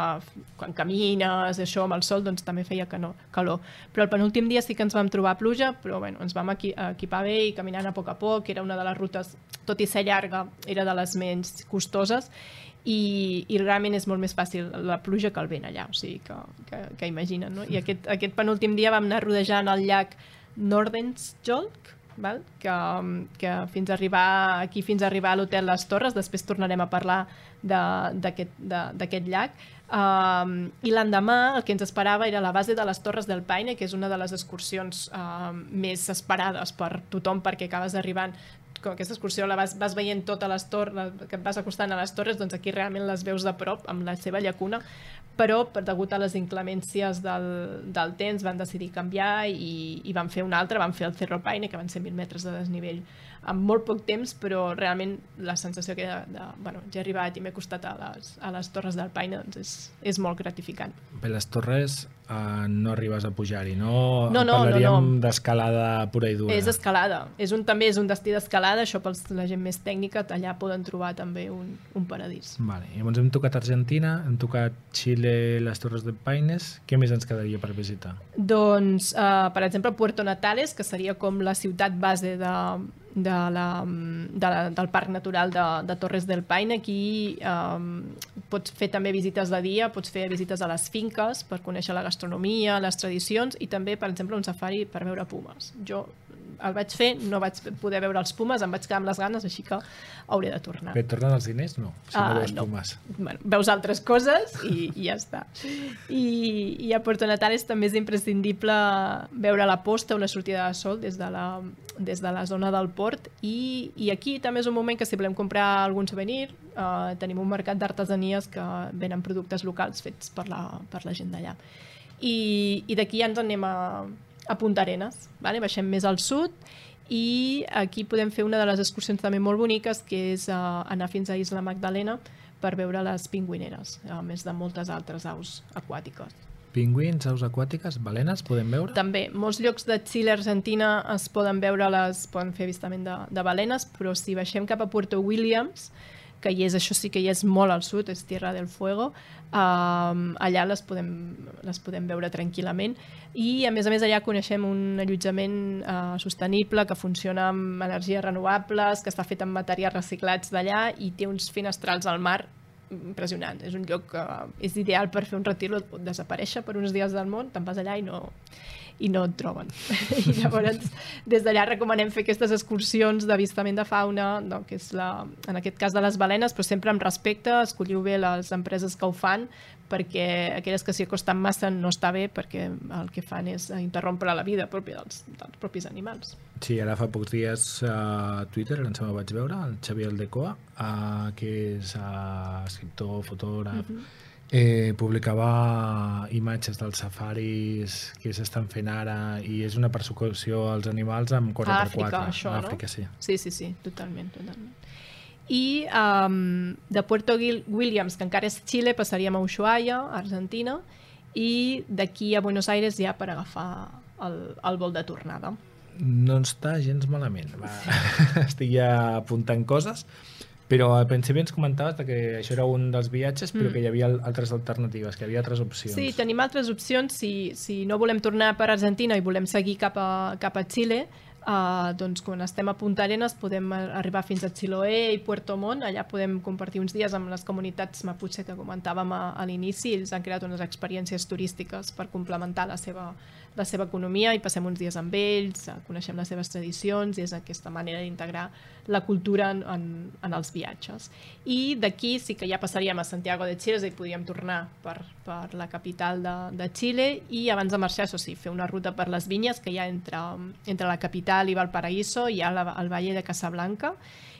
quan camines, això, amb el sol, doncs també feia que no, calor. Però el penúltim dia sí que ens vam trobar pluja, però bueno, ens vam equipar bé i caminant a poc a poc, era una de les rutes, tot i ser llarga, era de les menys costoses, i, i realment és molt més fàcil la pluja que el vent allà, o sigui, que, que, que imaginen, no? I aquest, aquest penúltim dia vam anar rodejant el llac Nordensjolk, val? Que, que fins a arribar aquí fins a arribar a l'hotel Les Torres, després tornarem a parlar d'aquest llac, Um, I l'endemà el que ens esperava era la base de les Torres del Paine, que és una de les excursions um, més esperades per tothom perquè acabes arribant com aquesta excursió la vas, vas veient totes les torres, que et vas acostant a les torres, doncs aquí realment les veus de prop amb la seva llacuna però per degut a les inclemències del, del temps van decidir canviar i, i van fer un altre, van fer el Cerro Paine, que van ser 1.000 metres de desnivell en molt poc temps, però realment la sensació que de, de bueno, ja he arribat i m'he costat a les, a les Torres del Paine doncs és, és molt gratificant. Per les torres uh, no arribes a pujar-hi, no? No, no, Parlaríem no, no. d'escalada pura i dura. És escalada. És un, també és un destí d'escalada, això per la gent més tècnica, allà poden trobar també un, un paradís. Vale. Llavors hem tocat Argentina, hem tocat Xile, les Torres de Paines. Què més ens quedaria per visitar? Doncs, uh, per exemple, Puerto Natales, que seria com la ciutat base de, de la, de la, del Parc Natural de, de Torres del Paine. Aquí um, pots fer també visites de dia, pots fer visites a les finques per conèixer la gastronomia, les tradicions i també, per exemple, un safari per veure pumes. Jo el vaig fer, no vaig poder veure els pumes, em vaig quedar amb les ganes, així que hauré de tornar. Bé, tornen els diners? No, si no Ah, veus no. pumes. Bueno, veus altres coses i, i ja està. I, I a Puerto Natales també és imprescindible veure la posta o la sortida de sol des de la, des de la zona del port i, i aquí també és un moment que si volem comprar algun souvenir eh, tenim un mercat d'artesanies que venen productes locals fets per la, per la gent d'allà. I, i d'aquí ja ens en anem a, a Punta Arenas, vale? baixem més al sud i aquí podem fer una de les excursions també molt boniques que és uh, anar fins a Isla Magdalena per veure les pingüineres, a més de moltes altres aus aquàtiques. Pingüins, aus aquàtiques, balenes, podem veure? També, molts llocs de Xile, Argentina es poden veure les, poden fer avistament de, de balenes, però si baixem cap a Puerto Williams, que hi és, això sí que hi és molt al sud, és Tierra del Fuego, um, allà les podem, les podem veure tranquil·lament i a més a més allà coneixem un allotjament uh, sostenible que funciona amb energies renovables, que està fet amb materials reciclats d'allà i té uns finestrals al mar impressionant. És un lloc que és ideal per fer un retir o desaparèixer per uns dies del món, te'n vas allà i no, i no et troben. (laughs) I llavors, des d'allà recomanem fer aquestes excursions d'avistament de fauna, no, que és la, en aquest cas de les balenes, però sempre amb respecte, escolliu bé les empreses que ho fan, perquè aquelles que s'hi acosten massa no està bé, perquè el que fan és interrompre la vida pròpia dels, dels propis animals. Sí, ara fa pocs dies a Twitter, em sembla vaig veure, el Xavier Aldecoa, uh, que és uh, escriptor, fotògraf, uh -huh. Eh, publicava imatges dels safaris que s'estan fent ara i és una persecució als animals amb 4x4. A Àfrica, això, a no? Àfrica, sí. Sí, sí, sí, totalment, totalment. I um, de Puerto Williams, que encara és Xile, passaríem a Ushuaia, Argentina, i d'aquí a Buenos Aires ja per agafar el, el vol de tornada. No està gens malament. Va. (laughs) Estic ja apuntant coses, però al principi ens comentaves que això era un dels viatges, però Mm. que hi havia al- altres alternatives, que hi havia altres opcions. Sí, tenim altres opcions. Si, si no volem tornar per Argentina i volem seguir cap a, cap a Xile, uh, doncs quan estem a Punta Arenas podem arribar fins a Chiloé i Puerto Montt. Allà podem compartir uns dies amb les comunitats Mapuche que comentàvem a, a l'inici. Ells han creat unes experiències turístiques per complementar la seva, la seva economia i passem uns dies amb ells, eh, coneixem les seves tradicions i és aquesta manera d'integrar la cultura en, en, en els viatges. I d'aquí sí que ja passaríem a Santiago de Chile, és a dir, tornar per, per la capital de, de Xile i abans de marxar, això sí, fer una ruta per les vinyes que hi ha entre, entre la capital i Valparaíso, hi ha la, el Valle de Casablanca,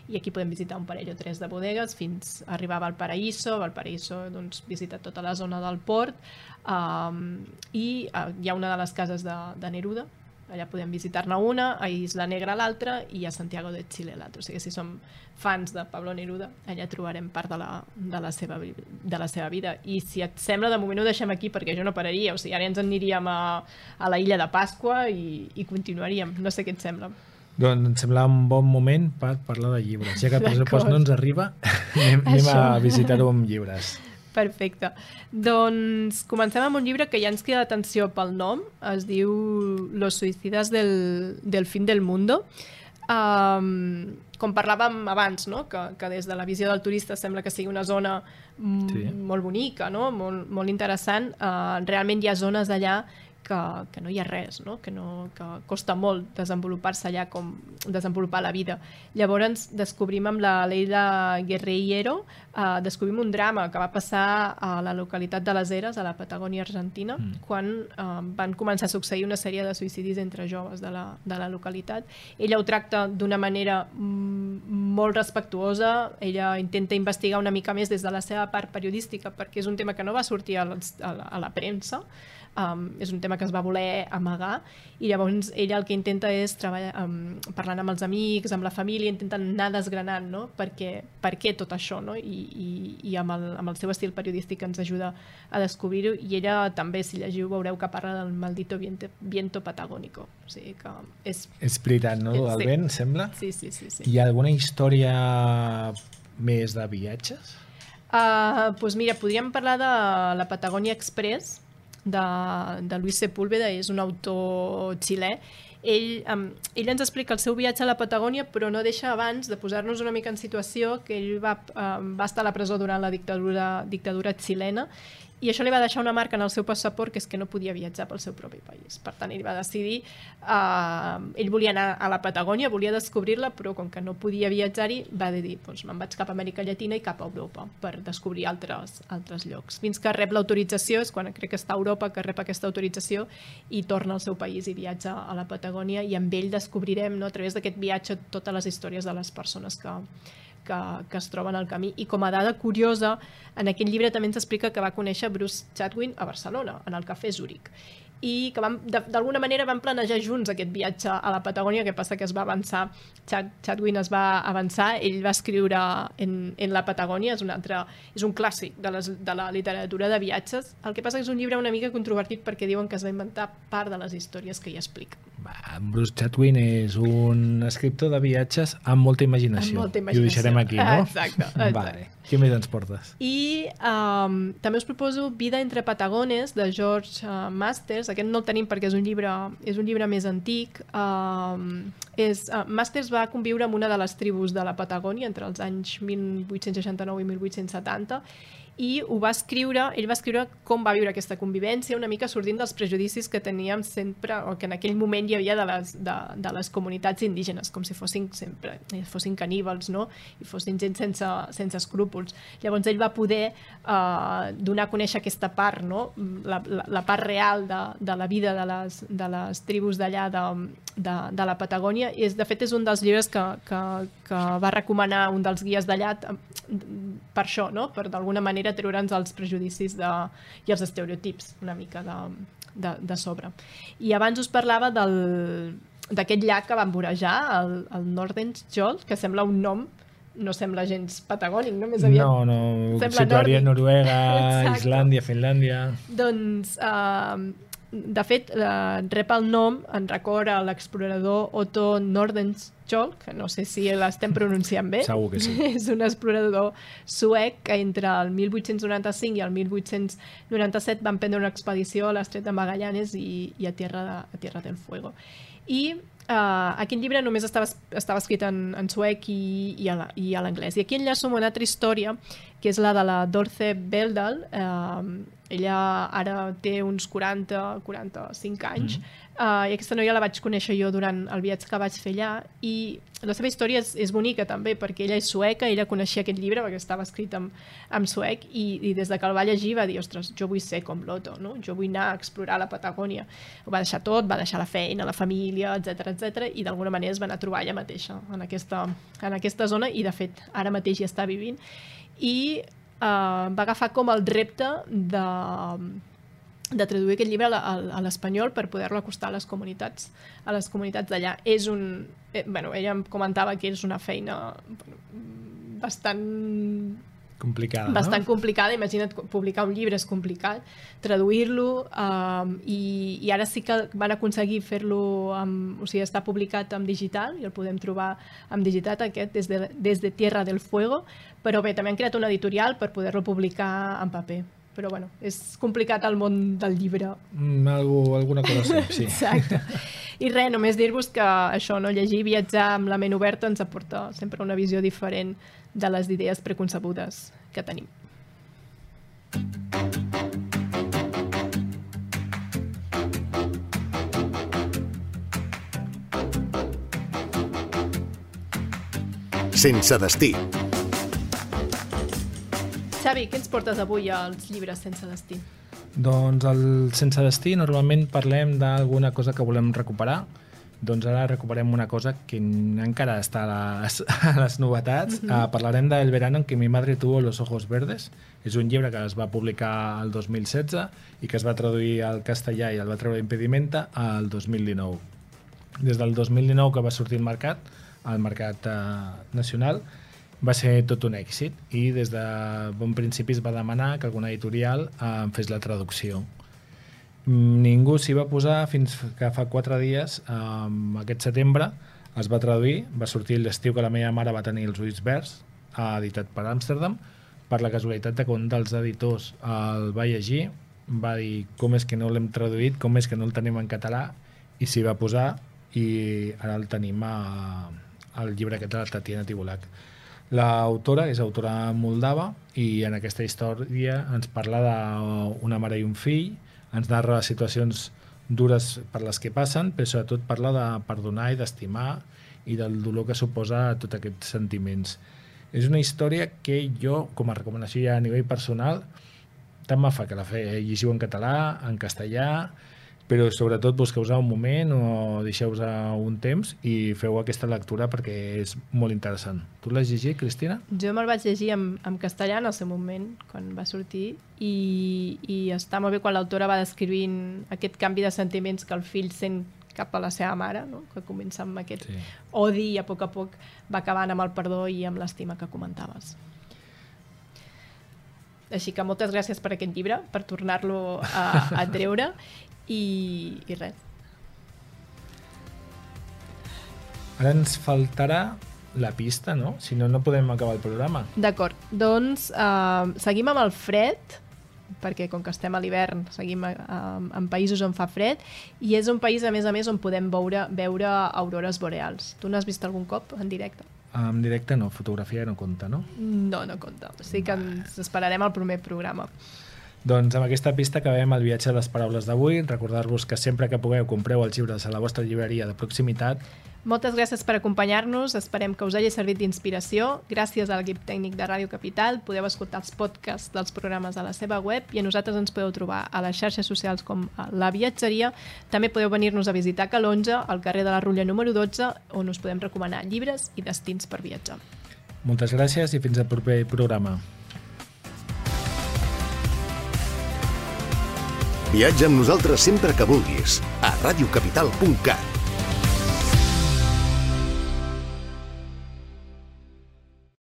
i aquí podem visitar un parell o tres de bodegues fins a arribar a Valparaíso. Valparaíso, doncs, visita tota la zona del port um, i uh, hi ha una de les cases de, de Neruda, allà podem visitar-ne una, a Isla Negra l'altra i a Santiago de Chile l'altra. O sigui, si som fans de Pablo Neruda, allà trobarem part de la, de la, seva, de la seva vida. I si et sembla, de moment ho deixem aquí perquè jo no pararia. O sigui, ara ens en aniríem a, a la illa de Pasqua i, i continuaríem. No sé què et sembla. Doncs em sembla un bon moment per parlar de llibres. Ja que el (laughs) pressupost no ens arriba, (laughs) anem, anem a visitar-ho amb llibres. Perfecte. Doncs comencem amb un llibre que ja ens queda atenció pel nom. Es diu Los suicidas del, del fin del mundo. Um, com parlàvem abans, no? que, que des de la visió del turista sembla que sigui una zona Sí. molt bonica, no? molt, molt interessant. Uh, realment hi ha zones allà que, que no hi ha res, no? Que, no, que costa molt desenvolupar-se allà com desenvolupar la vida. Llavors descobrim amb la Leila Guerreiro, eh, descobrim un drama que va passar a la localitat de les Eres, a la Patagònia Argentina, mm. quan eh, van començar a succeir una sèrie de suïcidis entre joves de la, de la localitat. Ella ho tracta d'una manera mm, molt respectuosa, ella intenta investigar una mica més des de la seva part periodística, perquè és un tema que no va sortir a, a, la, a la premsa, um, és un tema que es va voler amagar i llavors ella el que intenta és treballar um, parlant amb els amics, amb la família intenten anar desgranant no? perquè, per què tot això no? I, i, i amb, el, amb el seu estil periodístic ens ajuda a descobrir-ho i ella també, si llegiu, veureu que parla del maldito viento, viento patagónico o sigui que és... És veritat, no? El Sí. vent, sembla? Sí, sí, sí, sí. Hi ha alguna història més de viatges? Uh, doncs mira, podríem parlar de la Patagònia Express, de, de Luis Sepúlveda, és un autor xilè. Ell, um, ell ens explica el seu viatge a la Patagònia, però no deixa abans de posar-nos una mica en situació que ell va, um, va estar a la presó durant la dictadura, dictadura xilena i això li va deixar una marca en el seu passaport que és que no podia viatjar pel seu propi país. Per tant, ell va decidir... Uh, ell volia anar a la Patagònia, volia descobrir-la, però com que no podia viatjar-hi, va dir, doncs me'n vaig cap a Amèrica Llatina i cap a Europa per descobrir altres, altres llocs. Fins que rep l'autorització, és quan crec que està a Europa que rep aquesta autorització i torna al seu país i viatja a la Patagònia i amb ell descobrirem, no, a través d'aquest viatge, totes les històries de les persones que, que, que es troben al camí. I com a dada curiosa, en aquest llibre també ens explica que va conèixer Bruce Chatwin a Barcelona, en el Cafè Zúrich i que d'alguna manera van planejar junts aquest viatge a la Patagònia, que passa que es va avançar, Chad, Chadwin es va avançar, ell va escriure en, en la Patagònia, és un, altre, és un clàssic de, les, de la literatura de viatges, el que passa que és un llibre una mica controvertit perquè diuen que es va inventar part de les històries que hi explica. Bruce Chatwin és un escriptor de viatges amb molta imaginació. Amb molta I ho imaginació. deixarem aquí, no? Exacte, exacte. Vale. Què més ens portes? I um, també us proposo Vida entre Patagones, de George uh, Masters. Aquest no el tenim perquè és un llibre, és un llibre més antic. Um, és, uh, Masters va conviure amb una de les tribus de la Patagònia entre els anys 1869 i 1870 i ho va escriure, ell va escriure com va viure aquesta convivència, una mica sortint dels prejudicis que teníem sempre, o que en aquell moment hi havia de les, de, de les comunitats indígenes, com si fossin sempre eh, fossin caníbals, no? i fossin gent sense, sense escrúpols. Llavors ell va poder eh, donar a conèixer aquesta part, no? la, la, la part real de, de la vida de les, de les tribus d'allà de, de, de la Patagònia, i és, de fet és un dels llibres que, que, que va recomanar un dels guies d'allà per això, no? per d'alguna manera treure'ns els prejudicis de, i els estereotips una mica de, de, de sobre. I abans us parlava del d'aquest llac que van vorejar, el, el Nordenskjold, que sembla un nom no sembla gens patagònic, no? Més aviat. No, no, Sembla situaria nòrdic. Noruega, (laughs) Exacte. Islàndia, Finlàndia... Doncs, eh, de fet, eh, rep el nom en record a l'explorador Otto Nordenskjold, que no sé si l'estem pronunciant bé. Segur que sí. (laughs) És un explorador suec que entre el 1895 i el 1897 van prendre una expedició a l'estret de Magallanes i, i a, Tierra de, a Tierra del Fuego. I uh, aquest llibre només estava, estava escrit en, en suec i, i a la- i l'anglès. I aquí enllaço amb una altra història, que és la de la Dorce Beldal. Uh, ella ara té uns 40, 45 anys, mm. uh, i aquesta noia la vaig conèixer jo durant el viatge que vaig fer allà, i la seva història és, és bonica també, perquè ella és sueca, ella coneixia aquest llibre perquè estava escrit en, en suec, i, i des de que el va llegir va dir, ostres, jo vull ser com l'Otto, no? jo vull anar a explorar la Patagònia. Ho va deixar tot, va deixar la feina, la família, etc etc i d'alguna manera es va anar a trobar ella mateixa en aquesta, en aquesta zona, i de fet ara mateix hi està vivint. I uh, va agafar com el repte de, de traduir aquest llibre a a a l'espanyol per poder-lo acostar a les comunitats a les comunitats d'allà. És un... Eh, bueno, ella em comentava que és una feina bueno, bastant Complicada, bastant no? complicada, imagina't publicar un llibre és complicat, traduir-lo um, i, i ara sí que van aconseguir fer-lo, o sigui, està publicat en digital i el podem trobar en digital aquest des de, des de Tierra del Fuego, però bé, també han creat una editorial per poder-lo publicar en paper. Però bueno, és complicat el món del llibre. Mm, algo, alguna cosa sí. sí. (laughs) Exacte. I res, només dir-vos que això, no llegir i viatjar amb la ment oberta ens aporta sempre una visió diferent de les idees preconcebudes que tenim. Sense destí. Xavi, què ens portes avui als llibres Sense destí? Doncs al Sense destí normalment parlem d'alguna cosa que volem recuperar, doncs ara recuperem una cosa que encara està a les, (laughs) a les novetats. Mm -hmm. uh, parlarem del verano en què mi madre tuvo los ojos verdes. És un llibre que es va publicar el 2016 i que es va traduir al castellà i el va treure Impedimenta al 2019. Des del 2019 que va sortir al mercat, al mercat uh, nacional, va ser tot un èxit i des de bon principi es va demanar que alguna editorial en fes la traducció. Ningú s'hi va posar fins que fa quatre dies, eh, aquest setembre, es va traduir, va sortir l'estiu que la meva mare va tenir els ulls verds, editat per Amsterdam, per la casualitat de que un dels editors el va llegir, va dir com és que no l'hem traduït, com és que no el tenim en català, i s'hi va posar i ara el tenim a, al llibre aquest de la Tatiana Tibulac. L'autora és autora moldava i en aquesta història ens parla d'una mare i un fill, ens narra situacions dures per les que passen, però sobretot parla de perdonar i d'estimar i del dolor que suposa tots aquests sentiments. És una història que jo, com a recomanació ja a nivell personal, tant me fa que la fe llegiu en català, en castellà, però sobretot busqueu-vos un moment o deixeu-vos un temps i feu aquesta lectura perquè és molt interessant. Tu l'has llegit, Cristina? Jo me'l vaig llegir en, en castellà en el seu moment, quan va sortir, i, i està molt bé quan l'autora va descrivint aquest canvi de sentiments que el fill sent cap a la seva mare, no? que comença amb aquest Sí. odi i a poc a poc va acabant amb el perdó i amb l'estima que comentaves. Així que moltes gràcies per aquest llibre, per tornar-lo a, a treure (laughs) i, i res. Ara ens faltarà la pista, no? Si no, no podem acabar el programa. D'acord, doncs uh, seguim amb el fred, perquè com que estem a l'hivern seguim uh, en països on fa fred, i és un país, a més a més, on podem veure, veure aurores boreals. Tu n'has vist algun cop en directe? En directe no, fotografia no compta, no? No, no compta. O sigui que ens esperarem al primer programa. Doncs amb aquesta pista acabem el viatge de les paraules d'avui. Recordar-vos que sempre que pugueu compreu els llibres a la vostra llibreria de proximitat. Moltes gràcies per acompanyar-nos, esperem que us hagi servit d'inspiració. Gràcies a l'equip tècnic de Ràdio Capital, podeu escoltar els podcasts dels programes a la seva web i a nosaltres ens podeu trobar a les xarxes socials com a La Viatgeria. També podeu venir-nos a visitar Calonja, al carrer de la Rutlla número 12, on us podem recomanar llibres i destins per viatjar. Moltes gràcies i fins al proper programa. Viatja amb nosaltres sempre que vulguis a radiocapital.cat.